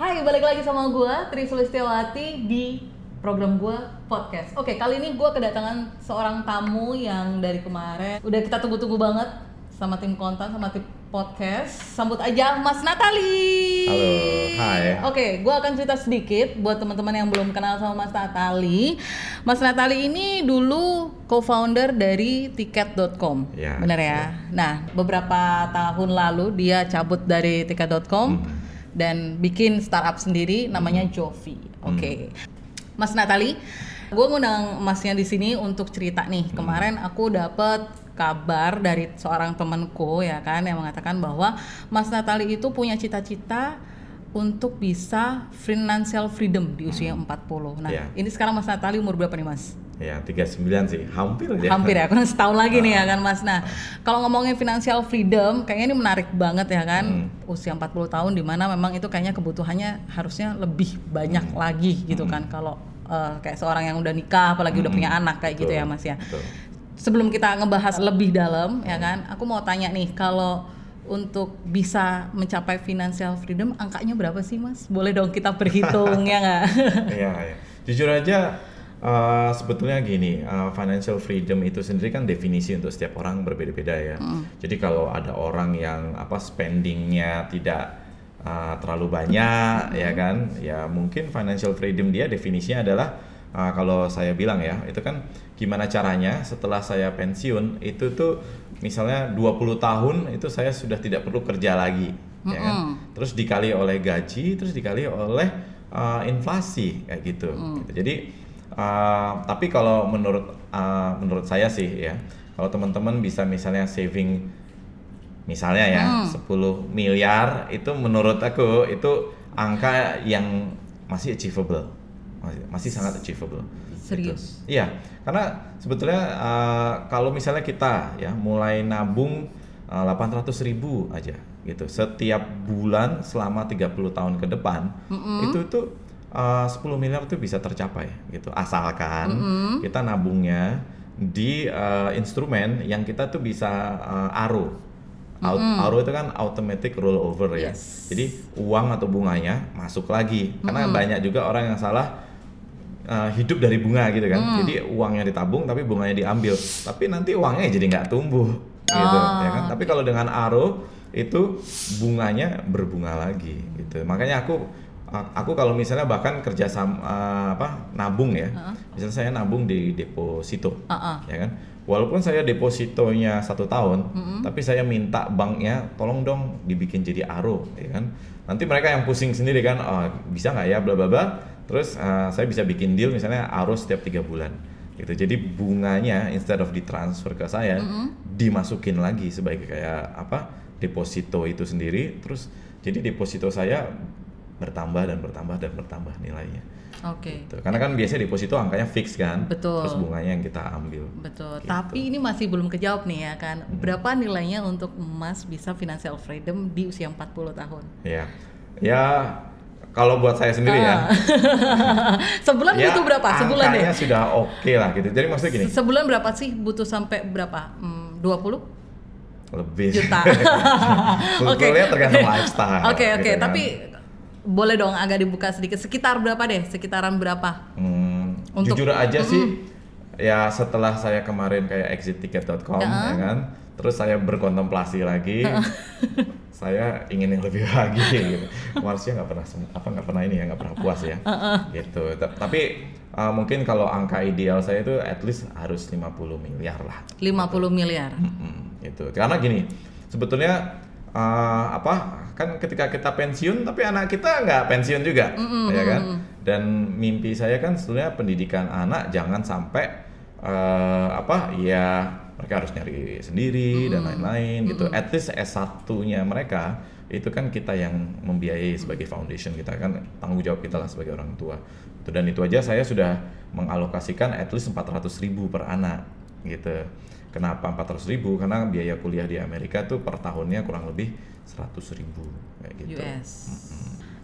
Hai, balik lagi sama gue Tri Sulistiawati di program gue podcast. Oke, kali ini gue kedatangan seorang tamu yang dari kemarin udah kita tunggu-tunggu banget sama tim konten sama tim podcast. Sambut aja Mas Natali. Halo, hai. Oke, gue akan cerita sedikit buat teman-teman yang belum kenal sama Mas Natali. Mas Natali ini dulu co-founder dari tiket.com. Ya, Bener ya? Nah, beberapa tahun lalu dia cabut dari tiket.com Hmm. Dan bikin startup sendiri namanya Jovi. Hmm. Oke. Mas Natali, gue ngundang Masnya di sini untuk cerita nih. Hmm. Kemarin aku dapet kabar dari seorang temanku ya kan yang mengatakan bahwa Mas Natali itu punya cita-cita untuk bisa financial freedom di usia 40. Nah, Iya. ini sekarang Mas Natali umur berapa nih, Mas? Ya, 39 sih, hampir aja. Hampir ya, kurang setahun lagi nih ya kan Mas. Nah, kalau ngomongin financial freedom, kayaknya ini menarik banget ya kan. Usia 40 tahun di mana memang itu kayaknya kebutuhannya harusnya lebih banyak lagi gitu kan. Kalau eh, kayak seorang yang udah nikah, apalagi udah punya anak kayak gitu Betul, ya Mas ya. betul. Sebelum kita ngebahas lebih dalam ya kan, aku mau tanya nih kalau untuk bisa mencapai financial freedom angkanya berapa sih Mas? Boleh dong kita berhitung ya nggak? Iya, iya. Jujur aja uh, sebetulnya gini, uh, financial freedom itu sendiri kan definisi untuk setiap orang berbeda-beda ya. Jadi kalau ada orang yang apa spendingnya tidak uh, terlalu banyak ya kan, ya mungkin financial freedom dia definisinya adalah uh, kalau saya bilang ya, itu kan gimana caranya setelah saya pensiun itu tuh misalnya 20 tahun itu saya sudah tidak perlu kerja lagi ya kan. Terus dikali oleh gaji, terus dikali oleh uh, inflasi kayak gitu. gitu. Jadi uh, tapi kalau menurut uh, menurut saya sih ya, kalau teman-teman bisa misalnya saving misalnya ya 10 miliar itu menurut aku itu angka yang masih achievable. Masih, masih sangat achievable. Serius? Gitu. Iya, karena sebetulnya uh, kalau misalnya kita ya mulai nabung uh, 800 ribu aja gitu setiap bulan selama 30 tahun ke depan itu tuh uh, 10 miliar tuh bisa tercapai gitu asalkan kita nabungnya di uh, instrumen yang kita tuh bisa uh, aro Out, aro itu kan automatic rollover ya Yes. jadi uang atau bunganya masuk lagi karena banyak juga orang yang salah uh, hidup dari bunga gitu kan. Jadi uangnya ditabung tapi bunganya diambil. Tapi nanti uangnya jadi nggak tumbuh gitu Oh, ya kan. Tapi kalau dengan aro itu bunganya berbunga lagi gitu. Makanya aku aku kalau misalnya bahkan kerja sama apa nabung ya. Misalnya saya nabung di deposito Uh-uh. ya kan. Walaupun saya depositonya satu tahun, tapi saya minta banknya tolong dong dibikin jadi aro, ya kan. Nanti mereka yang pusing sendiri kan, oh, bisa nggak ya, bla bla bla. Terus uh, saya bisa bikin deal misalnya aro setiap tiga bulan, gitu. Jadi bunganya instead of ditransfer ke saya, dimasukin lagi sebagai kayak apa deposito itu sendiri. Terus jadi deposito saya bertambah dan bertambah dan bertambah nilainya. Oke. Gitu. Karena kan biasanya deposito angkanya fix kan, Betul. terus bunganya yang kita ambil. Betul. Gitu. Tapi ini masih belum kejawab nih ya kan. Berapa nilainya untuk emas bisa financial freedom di usia 40 tahun? Ya, ya kalau buat saya sendiri ya, Sebulan ya butuh berapa? Sebulan deh. angkanya sudah oke lah gitu. Jadi maksudnya gini, Sebulan berapa sih butuh sampai berapa? Hmm, 20 lebih juta. sebetulnya tergantung lifestyle. Oke, oke, gitu kan. tapi boleh dong agak dibuka sedikit. Sekitar berapa deh? Sekitaran berapa? Hmm, Untuk- jujur aja sih, ya setelah saya kemarin kayak exitticket.com ya kan, terus saya berkontemplasi lagi, saya ingin yang lebih lagi gitu. Marsnya nggak pernah apa nggak pernah ini ya nggak pernah puas ya, gitu. Ta- Tapi uh, mungkin kalau angka ideal saya itu at least harus 50 miliar lah. 50 miliar. Mm-mm, gitu. Karena gini, sebetulnya uh, apa kan ketika kita pensiun tapi anak kita nggak pensiun juga, ya kan? Dan mimpi saya kan sebetulnya pendidikan anak jangan sampai uh, apa ya mereka harus nyari sendiri dan lain-lain gitu. At least S1-nya mereka itu kan kita yang membiayai sebagai foundation kita kan tanggung jawab kita lah sebagai orang tua. Itu dan itu aja saya sudah mengalokasikan at least 400 ribu per anak gitu. Kenapa 400 ribu? Karena biaya kuliah di Amerika tuh per tahunnya kurang lebih 100 ribu kayak gitu. US.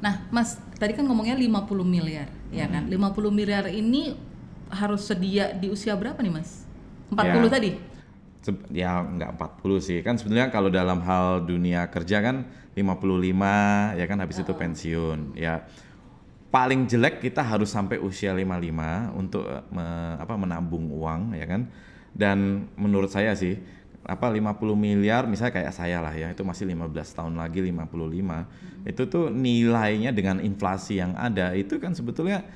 Nah, Mas, tadi kan ngomongnya 50 miliar, ya kan? 50 miliar ini harus sedia di usia berapa nih, Mas? 40 Ya. tadi? Ya nggak 40 sih kan sebenarnya kalau dalam hal dunia kerja kan 55 ya kan habis itu pensiun ya paling jelek kita harus sampai usia 55 untuk eh, me- apa menabung uang ya kan dan menurut saya sih apa 50 miliar misalnya kayak saya lah ya itu masih 15 tahun lagi 55 itu tuh nilainya dengan inflasi yang ada itu kan sebetulnya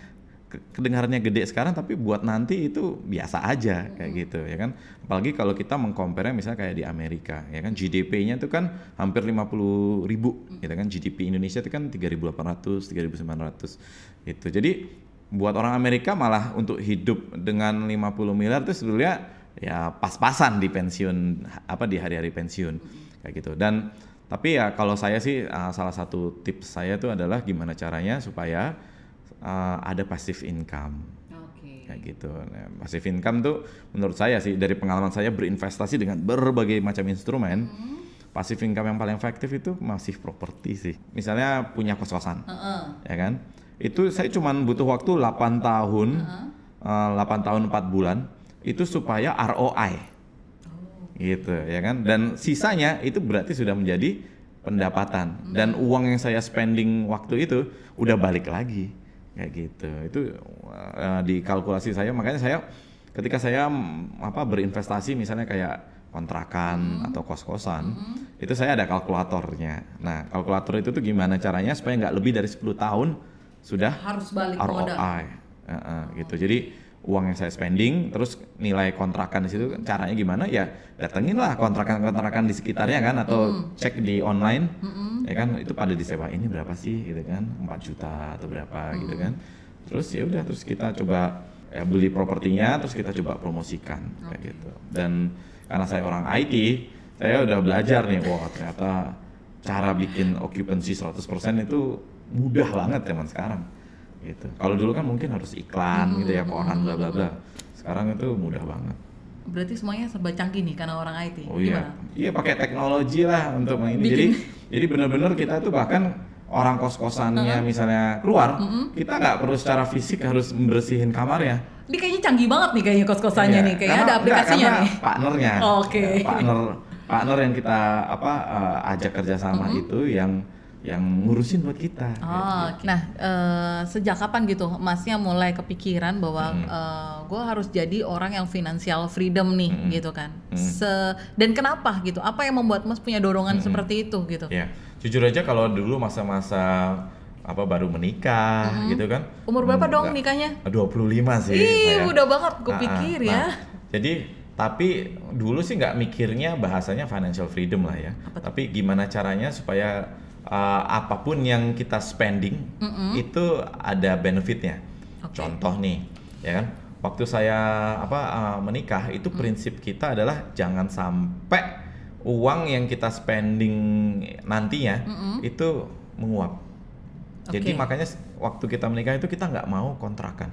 ke- kedengarannya gede sekarang tapi buat nanti itu biasa aja kayak gitu ya kan? Apalagi kalau kita mengcompare misalnya kayak di Amerika ya kan? GDP-nya itu kan hampir 50 ribu gitu kan? GDP Indonesia itu kan 3.800 3.900 itu jadi buat orang Amerika malah untuk hidup dengan 50 miliar itu sebetulnya ya pas-pasan di pensiun apa di hari-hari pensiun kayak gitu dan tapi ya kalau saya sih uh, salah satu tips saya itu adalah gimana caranya supaya uh, ada passive income Oke. kayak gitu. Nah, passive income tuh menurut saya sih dari pengalaman saya berinvestasi dengan berbagai macam instrumen, passive income yang paling efektif itu masih properti sih. Misalnya punya kos-kosan, Heeh. ya kan? Itu saya cuman butuh waktu 8 tahun, uh, 8 tahun 4 bulan itu supaya ROI gitu ya kan? Dan sisanya itu berarti sudah menjadi pendapatan. Dan uang yang saya spending waktu itu udah balik lagi. Kayak gitu. Itu uh, di kalkulasi saya. Makanya saya ketika saya mm, apa berinvestasi misalnya kayak kontrakan atau kos-kosan itu saya ada kalkulatornya. Nah kalkulator itu tuh gimana caranya supaya nggak lebih dari 10 tahun sudah Harus balik modal. ROI Heeh, gitu. Jadi uang yang saya spending terus nilai kontrakan di situ caranya gimana? Ya datengin lah kontrakan-kontrakan di sekitarnya kan atau cek di online. Ya kan itu pada disewa ini berapa sih? Gitu kan 4 juta atau berapa gitu kan. Terus ya udah terus kita coba ya, beli propertinya terus kita coba promosikan kayak gitu. Dan karena saya orang IT saya udah belajar nih wah ternyata cara bikin occupancy 100% itu mudah banget zaman sekarang gitu. Kalau dulu kan mungkin harus iklan gitu ya koran bla bla bla. Sekarang itu mudah banget. Berarti semuanya serba canggih nih karena orang IT. Oh iya. Gimana? Iya pakai teknologi lah untuk ini. Bikin. Jadi jadi benar-benar kita tuh bahkan orang kos-kosannya misalnya keluar, kita nggak perlu secara fisik harus membersihin kamarnya. Ini kayaknya canggih banget nih kayaknya kos-kosannya Iya, nih. Kayaknya karena- ada aplikasinya enggak, nih. Partnernya. Oke. Ya, partner partner yang kita apa eh, ajak kerjasama itu yang yang ngurusin buat kita. Oh, gitu. nah eh, sejak kapan gitu Masnya mulai kepikiran bahwa gue harus jadi orang yang financial freedom nih gitu kan? Se dan kenapa gitu? Apa yang membuat Mas punya dorongan seperti itu gitu? Ya, jujur aja kalau dulu masa-masa apa baru menikah gitu kan. Umur berapa Hmm, dong nggak- nikahnya? 25 sih. Ih, saya. udah banget gue Ah, ah. pikir Nah, ya. Jadi tapi dulu sih nggak mikirnya bahasanya financial freedom lah ya. Tapi gimana caranya supaya uh, apa pun yang kita spending itu ada benefitnya. Oke. Contoh nih, ya kan? Waktu saya apa uh, menikah itu prinsip kita adalah jangan sampai uang yang kita spending nantinya itu menguap. Jadi Oke. makanya waktu kita menikah itu kita nggak mau kontrakan.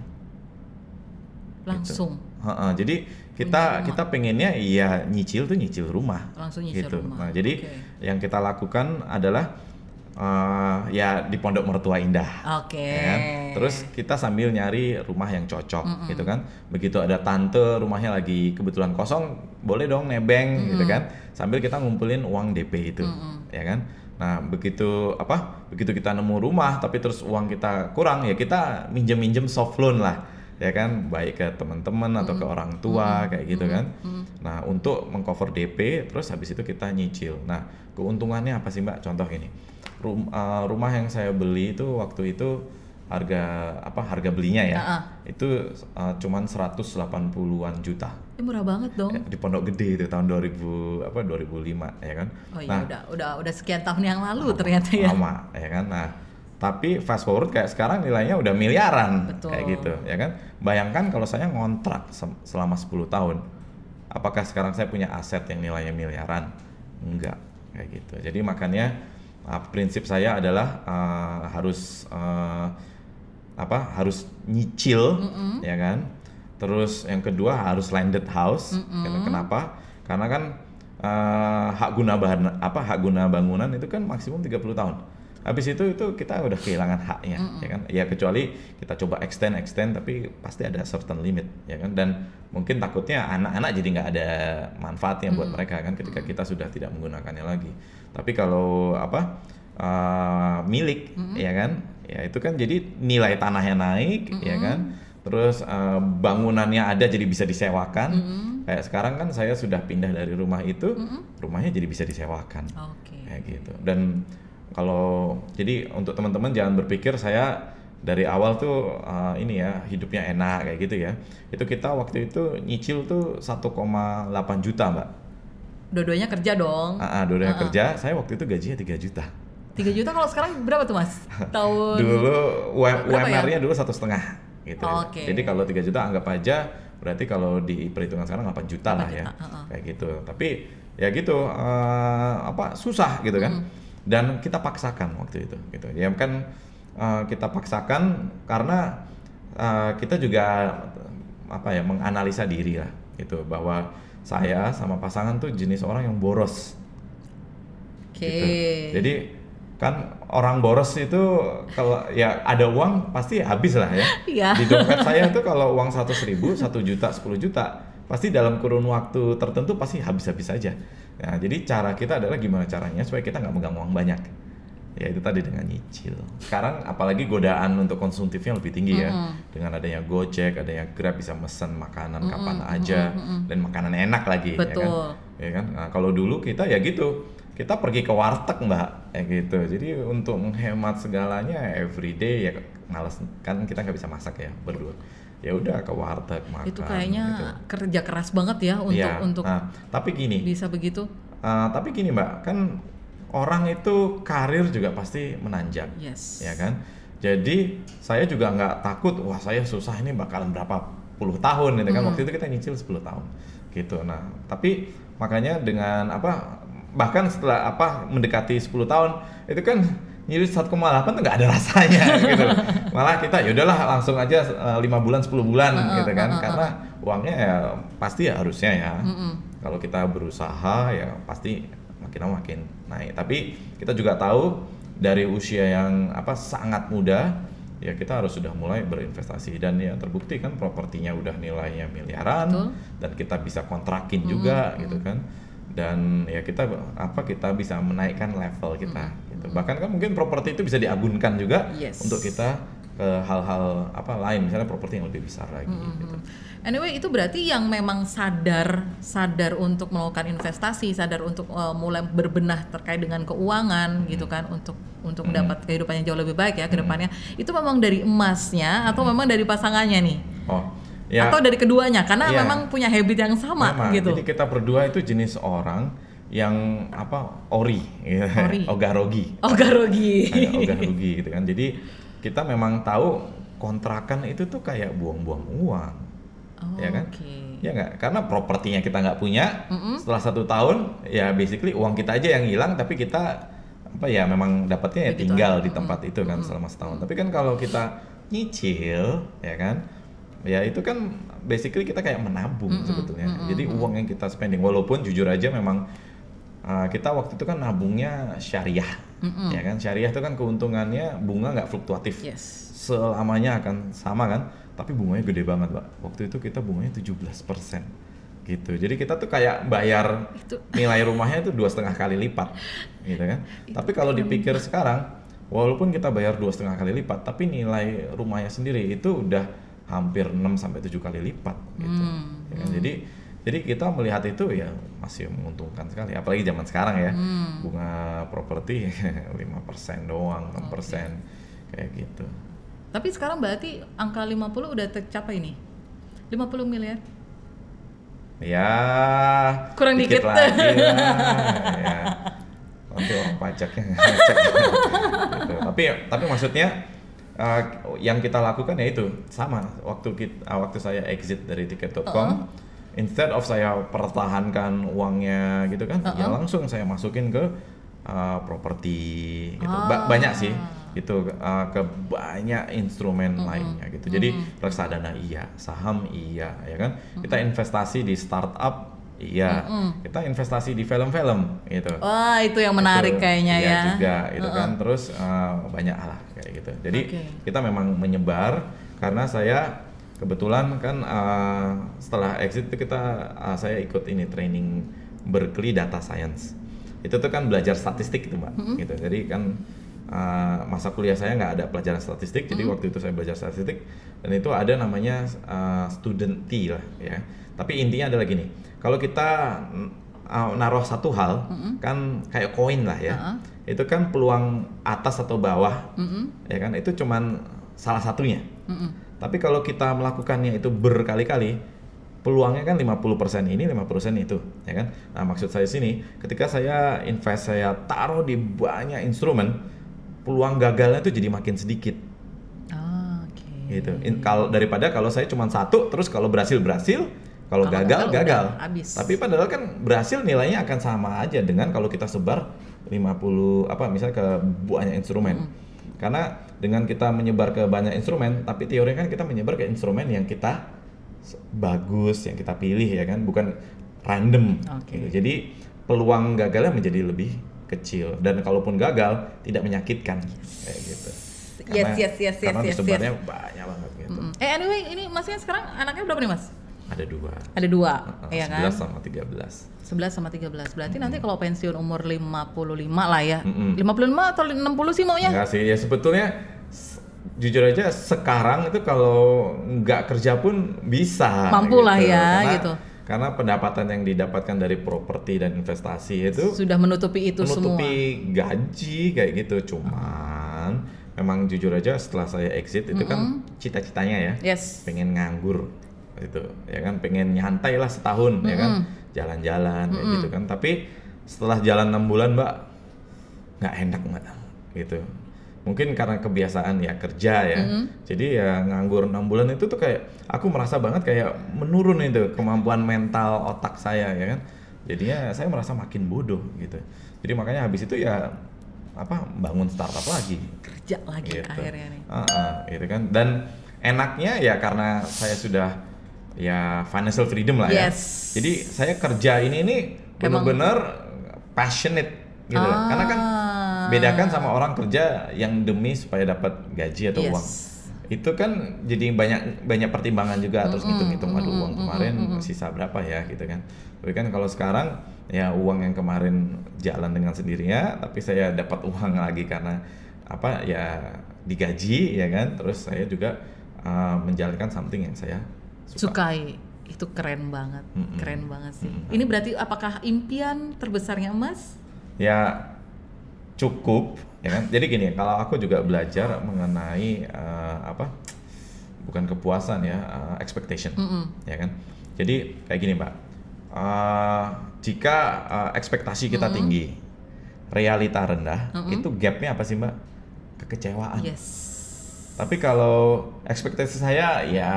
Langsung. Heeh, jadi kita kita pengennya iya nyicil tuh nyicil rumah. Langsung nyicil gitu. rumah. Nah, jadi Oke. yang kita lakukan adalah eh, ya di pondok mertua indah. Oke. ya kan? Terus kita sambil nyari rumah yang cocok gitu kan. Begitu ada tante rumahnya lagi kebetulan kosong, boleh dong nebeng gitu kan. Sambil kita ngumpulin uang DP itu, ya kan. Nah, begitu apa? Begitu kita nemu rumah tapi terus uang kita kurang ya kita minjem-minjem soft loan lah. Ya kan, baik ke teman-teman atau ke orang tua kayak gitu kan. Nah, untuk mengcover DP terus habis itu kita nyicil. Nah, keuntungannya apa sih, Mbak? Contoh ini. Rum- eh, rumah yang saya beli itu waktu itu harga apa harga belinya ya ah. itu uh, cuman 180-an juta Eh, murah banget dong. Ya, di Pondok Gede itu tahun 2000 apa 2005 ya kan Oh iya nah udah udah udah sekian tahun yang lalu ternyata ya. lama ya kan nah tapi fast forward kayak sekarang nilainya udah miliaran. Betul. kayak gitu ya kan? Bayangkan kalau saya ngontrak selama 10 tahun apakah sekarang saya punya aset yang nilainya miliaran? Enggak kayak gitu. Jadi makanya uh, prinsip saya adalah uh, harus uh, apa harus nyicil ya kan? Terus yang kedua harus landed house. Ken- kenapa? Karena kan uh, hak guna bahan apa hak guna bangunan itu kan maksimum 30 tahun habis itu itu kita udah kehilangan haknya Mm-mm. ya kan? Ya kecuali kita coba extend extend tapi pasti ada certain limit ya kan? Dan mungkin takutnya anak-anak jadi nggak ada manfaatnya buat mereka kan? Ketika kita sudah tidak menggunakannya lagi. Tapi kalau apa uh, milik ya kan? Ya itu kan jadi nilai tanahnya naik ya kan? Terus uh, bangunannya ada jadi bisa disewakan. Kayak sekarang kan saya sudah pindah dari rumah itu rumahnya jadi bisa disewakan. Oke. kayak gitu. Dan kalau jadi untuk teman-teman jangan berpikir saya dari awal tuh uh, ini ya hidupnya enak kayak gitu ya itu kita waktu itu nyicil tuh 1,8 juta mbak Dua-duanya kerja dong. ah, ah, dua-duanya kerja saya waktu itu gajinya 3 juta 3 juta kalau sekarang berapa tuh mas? Tahun dulu UM- Berapa ya? UMR-nya dulu satu setengah gitu Oh, oke. jadi kalau 3 juta anggap aja berarti kalau di perhitungan sekarang 8 juta lah 8 ya juta, uh-uh. kayak gitu tapi ya gitu eh, apa susah gitu kan dan kita paksakan waktu itu gitu ya kan eh, kita paksakan karena eh, kita juga apa ya menganalisa diri lah gitu bahwa saya sama pasangan tuh jenis orang yang boros Oke. gitu. Jadi kan orang boros itu kalau ya ada uang pasti habis lah ya. Iya. Di dompet saya itu kalau uang satu ribu, satu juta, 10 juta, pasti dalam kurun waktu tertentu pasti habis-habis saja. Nah, jadi cara kita adalah gimana caranya supaya kita nggak megang uang banyak. Ya itu tadi dengan nyicil. Sekarang apalagi godaan untuk konsumtifnya lebih tinggi ya. Dengan adanya Gojek, adanya Grab bisa mesen makanan kapan aja dan makanan enak lagi. Ya kan? Betul. ya kan nah, kalau dulu kita ya gitu kita pergi ke warteg mbak ya gitu jadi untuk menghemat segalanya everyday ya males kan kita nggak bisa masak ya berdua ya udah ke warteg makan Itu kayaknya gitu. kerja keras banget ya untuk Iya, untuk nah, tapi gini bisa begitu. uh, tapi gini mbak kan orang itu karir juga pasti menanjak Yes. ya kan jadi saya juga nggak takut wah saya susah ini bakalan berapa puluh tahun gitu kan waktu itu kita nyicil 10 tahun gitu nah tapi makanya dengan apa bahkan setelah apa mendekati 10 tahun itu kan nyicil 1,8 tuh nggak ada rasanya gitu. Malah kita ya udahlah langsung aja eh, lima bulan 10 bulan gitu kan. karena uangnya ya pasti ya harusnya ya. Kalau kita berusaha ya pasti makin lama makin naik. Tapi kita juga tahu dari usia yang apa sangat muda ya kita harus sudah mulai berinvestasi. Dan ya terbukti kan propertinya udah nilainya miliaran Betul. dan kita bisa kontrakin juga gitu kan. Dan ya kita apa kita bisa menaikkan level kita gitu bahkan kan mungkin properti itu bisa diagunkan juga Yes. untuk kita ke hal-hal apa lain misalnya properti yang lebih besar lagi gitu. Anyway, itu berarti yang memang sadar sadar untuk melakukan investasi, sadar untuk uh, mulai berbenah terkait dengan keuangan gitu kan untuk untuk mendapat kehidupan yang jauh lebih baik ya ke depannya. Itu memang dari emasnya atau memang dari pasangannya nih? Oh, ya. Atau dari keduanya karena Iya. memang punya habit yang sama Memang. gitu. Jadi kita berdua itu jenis orang yang apa ori, gitu. Ori. ogarogi, garogi. Kayak ogarogi gitu kan. Jadi kita memang tahu kontrakan itu tuh kayak buang-buang uang, Oh, ya kan? Oke. Ya nggak, karena propertinya kita nggak punya. Setelah satu tahun, ya basically uang kita aja yang hilang, tapi kita apa ya memang dapatnya ya Begitu tinggal aja. di tempat itu kan selama setahun. Tapi kan kalau kita nyicil, ya kan, ya itu kan basically kita kayak menabung sebetulnya. Jadi uang yang kita spending, walaupun jujur aja memang uh, kita waktu itu kan nabungnya syariah, ya kan, syariah itu kan keuntungannya bunga nggak fluktuatif. Yes. selamanya akan sama kan? Tapi bunganya gede banget pak waktu itu kita bunganya 17% gitu. Jadi kita tuh kayak bayar Itu- nilai rumahnya itu dua setengah kali lipat gitu kan? Tapi kalau dipikir sekarang walaupun kita bayar dua setengah kali lipat tapi nilai rumahnya sendiri itu udah hampir 6 sampai tujuh kali lipat gitu. Hmm, Ya kan? jadi jadi kita melihat itu ya masih menguntungkan sekali apalagi zaman sekarang ya Hmm. bunga properti 5% doang 6% kayak gitu Tapi sekarang berarti angka 50 udah tercapai nih. 50 miliar. Ya Kurang dikit. lagi lah. ya. Nanti orang pajaknya ngecek. gitu. Tapi tapi maksudnya uh, yang kita lakukan ya itu sama waktu kita waktu saya exit dari tiket.com instead of saya pertahankan uangnya gitu kan ya langsung saya masukin ke uh, properti gitu. Ba- Ah. banyak sih gitu uh, ke banyak instrumen lainnya gitu. Jadi reksadana iya, saham iya, ya kan. Kita investasi di startup Iya, kita investasi di film-film gitu. Wah, itu yang menarik Itu, kayaknya iya ya. juga itu kan terus eh, banyak lah kayak gitu jadi Oke. kita memang menyebar karena saya kebetulan kan eh, setelah exit itu kita eh, saya ikut ini training Berkeley Data Science. Itu tuh kan belajar statistik itu mbak gitu. Jadi kan eh, masa kuliah saya nggak ada pelajaran statistik jadi waktu itu saya belajar statistik dan itu ada namanya eh, student T lah ya. Tapi intinya adalah gini kalau kita uh, naruh satu hal kan kayak koin lah ya. Uh-uh. itu kan peluang atas atau bawah Mm-mm, ya kan? Itu cuman salah satunya. Mm-mm. Tapi kalau kita melakukannya itu berkali-kali peluangnya kan 50% ini 50% itu ya kan? Nah maksud saya sini ketika saya invest saya taruh di banyak instrumen peluang gagalnya itu jadi makin sedikit. Ah, Oke. gitu. In- kalau daripada kalau saya cuma satu terus kalau berhasil berhasil kalau gagal gagal gagal. habis. tapi padahal kan berhasil nilainya akan sama aja dengan kalau kita sebar 50 apa misalnya ke banyak instrumen karena dengan kita menyebar ke banyak instrumen tapi teorinya kan kita menyebar ke instrumen yang kita bagus yang kita pilih ya kan bukan random Oke. gitu. jadi peluang gagalnya menjadi lebih kecil dan kalaupun gagal tidak menyakitkan kayak gitu Yes, yes, yes, yes, karena yes, disebarnya banyak banget gitu Mm-mm. Eh anyway, ini masnya sekarang anaknya berapa nih mas? Ada dua Ada dua, Uh, ya 11 kan? sama 13 11 sama 13. Berarti nanti kalau pensiun umur 55 lah ya. Mm-mm. 55 atau 60 sih maunya? Enggak sih, ya sebetulnya jujur aja sekarang itu kalau nggak kerja pun bisa. Mampu lah ya, Karena- gitu. Karena pendapatan yang didapatkan dari properti dan investasi itu Sudah menutupi itu menutupi semua. gaji kayak gitu. Cuman memang jujur aja setelah saya exit itu kan cita-citanya ya Yes. pengen nganggur gitu ya kan? Pengen nyantai lah setahun ya kan? Jalan-jalan kayak gitu kan? Tapi setelah jalan enam bulan mbak nggak enak mbak gitu. Mungkin karena kebiasaan ya kerja ya. Jadi ya nganggur enam bulan itu tuh kayak aku merasa banget kayak menurun itu kemampuan mental otak saya ya kan? Jadinya saya merasa makin bodoh gitu. Jadi makanya habis itu ya apa bangun startup lagi. Kerja lagi gitu. akhirnya nih. Ah, ah, gitu kan. Dan enaknya ya karena saya sudah ya financial freedom lah ya. Yes. Jadi saya kerja ini ini benar-benar passionate gitu loh. Karena kan Ah. bedakan sama orang kerja yang demi supaya dapat gaji atau Yes. uang. Itu kan jadi banyak banyak pertimbangan juga terus ngitung-ngitung aduh uang kemarin sisa berapa ya gitu kan. Tapi kan kalau sekarang ya uang yang kemarin jalan dengan sendirinya tapi saya dapat uang lagi karena apa ya digaji ya kan. Terus saya juga uh, menjalankan something yang saya suka. Sukai. Itu keren banget. Mm-mm. Keren banget sih. Mm-mm. Ini berarti apakah impian terbesarnya Mas? ya cukup ya kan jadi gini kalau aku juga belajar mengenai eh, apa bukan kepuasan ya eh, expectation Mm-mm. ya kan jadi kayak gini mbak Eh, jika eh, ekspektasi kita tinggi realita rendah itu gapnya apa sih mbak kekecewaan Yes. Tapi kalau ekspektasi saya ya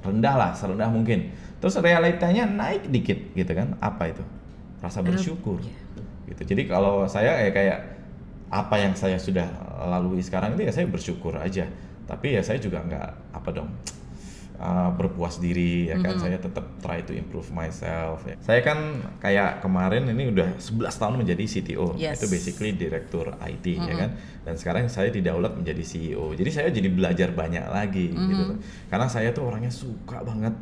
rendah lah, serendah mungkin. Terus realitanya naik dikit gitu kan? Apa itu? Rasa bersyukur. Gitu. Jadi kalau saya ya kayak apa yang saya sudah lalui sekarang itu ya saya bersyukur aja. Tapi ya saya juga nggak apa dong uh, berpuas diri ya kan saya tetap try to improve myself ya. Saya kan kayak kemarin ini udah 11 tahun menjadi CTO. Yes. Itu basically direktur IT ya kan. Dan sekarang saya didaulat menjadi CEO. Jadi saya jadi belajar banyak lagi gitu loh. Karena saya tuh orangnya suka banget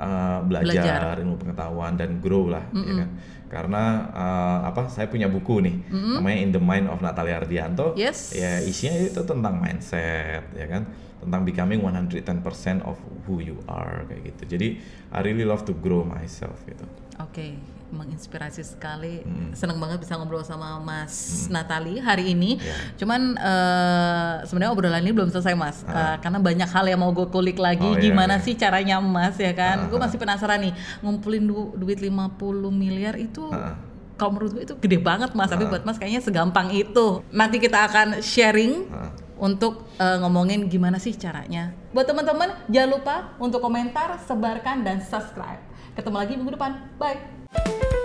uh, belajar, Belajar. ilmu pengetahuan dan grow lah ya kan. Karena uh, apa saya punya buku nih namanya In the Mind of Natalia Ardianto. Yes. Ya isinya itu tentang mindset ya kan tentang becoming 110% of who you are kayak gitu. Jadi I really love to grow myself gitu. Oke, menginspirasi sekali. Mm. Seneng banget bisa ngobrol sama Mas Natali hari ini. Ya. Cuman eh, sebenarnya obrolan ini belum selesai Mas, Eh, karena banyak hal yang mau gue kulik lagi. Oh, iya, Gimana iya. sih caranya Mas ya kan? Ah, gue ah. masih penasaran nih, ngumpulin du- duit 50 miliar itu. Ah. Kalau menurut gue itu gede banget mas, tapi buat mas kayaknya segampang itu. Nanti kita akan sharing. Untuk eh, ngomongin gimana sih caranya. Buat teman-teman jangan lupa untuk komentar, sebarkan dan subscribe. Ketemu lagi minggu depan. Bye.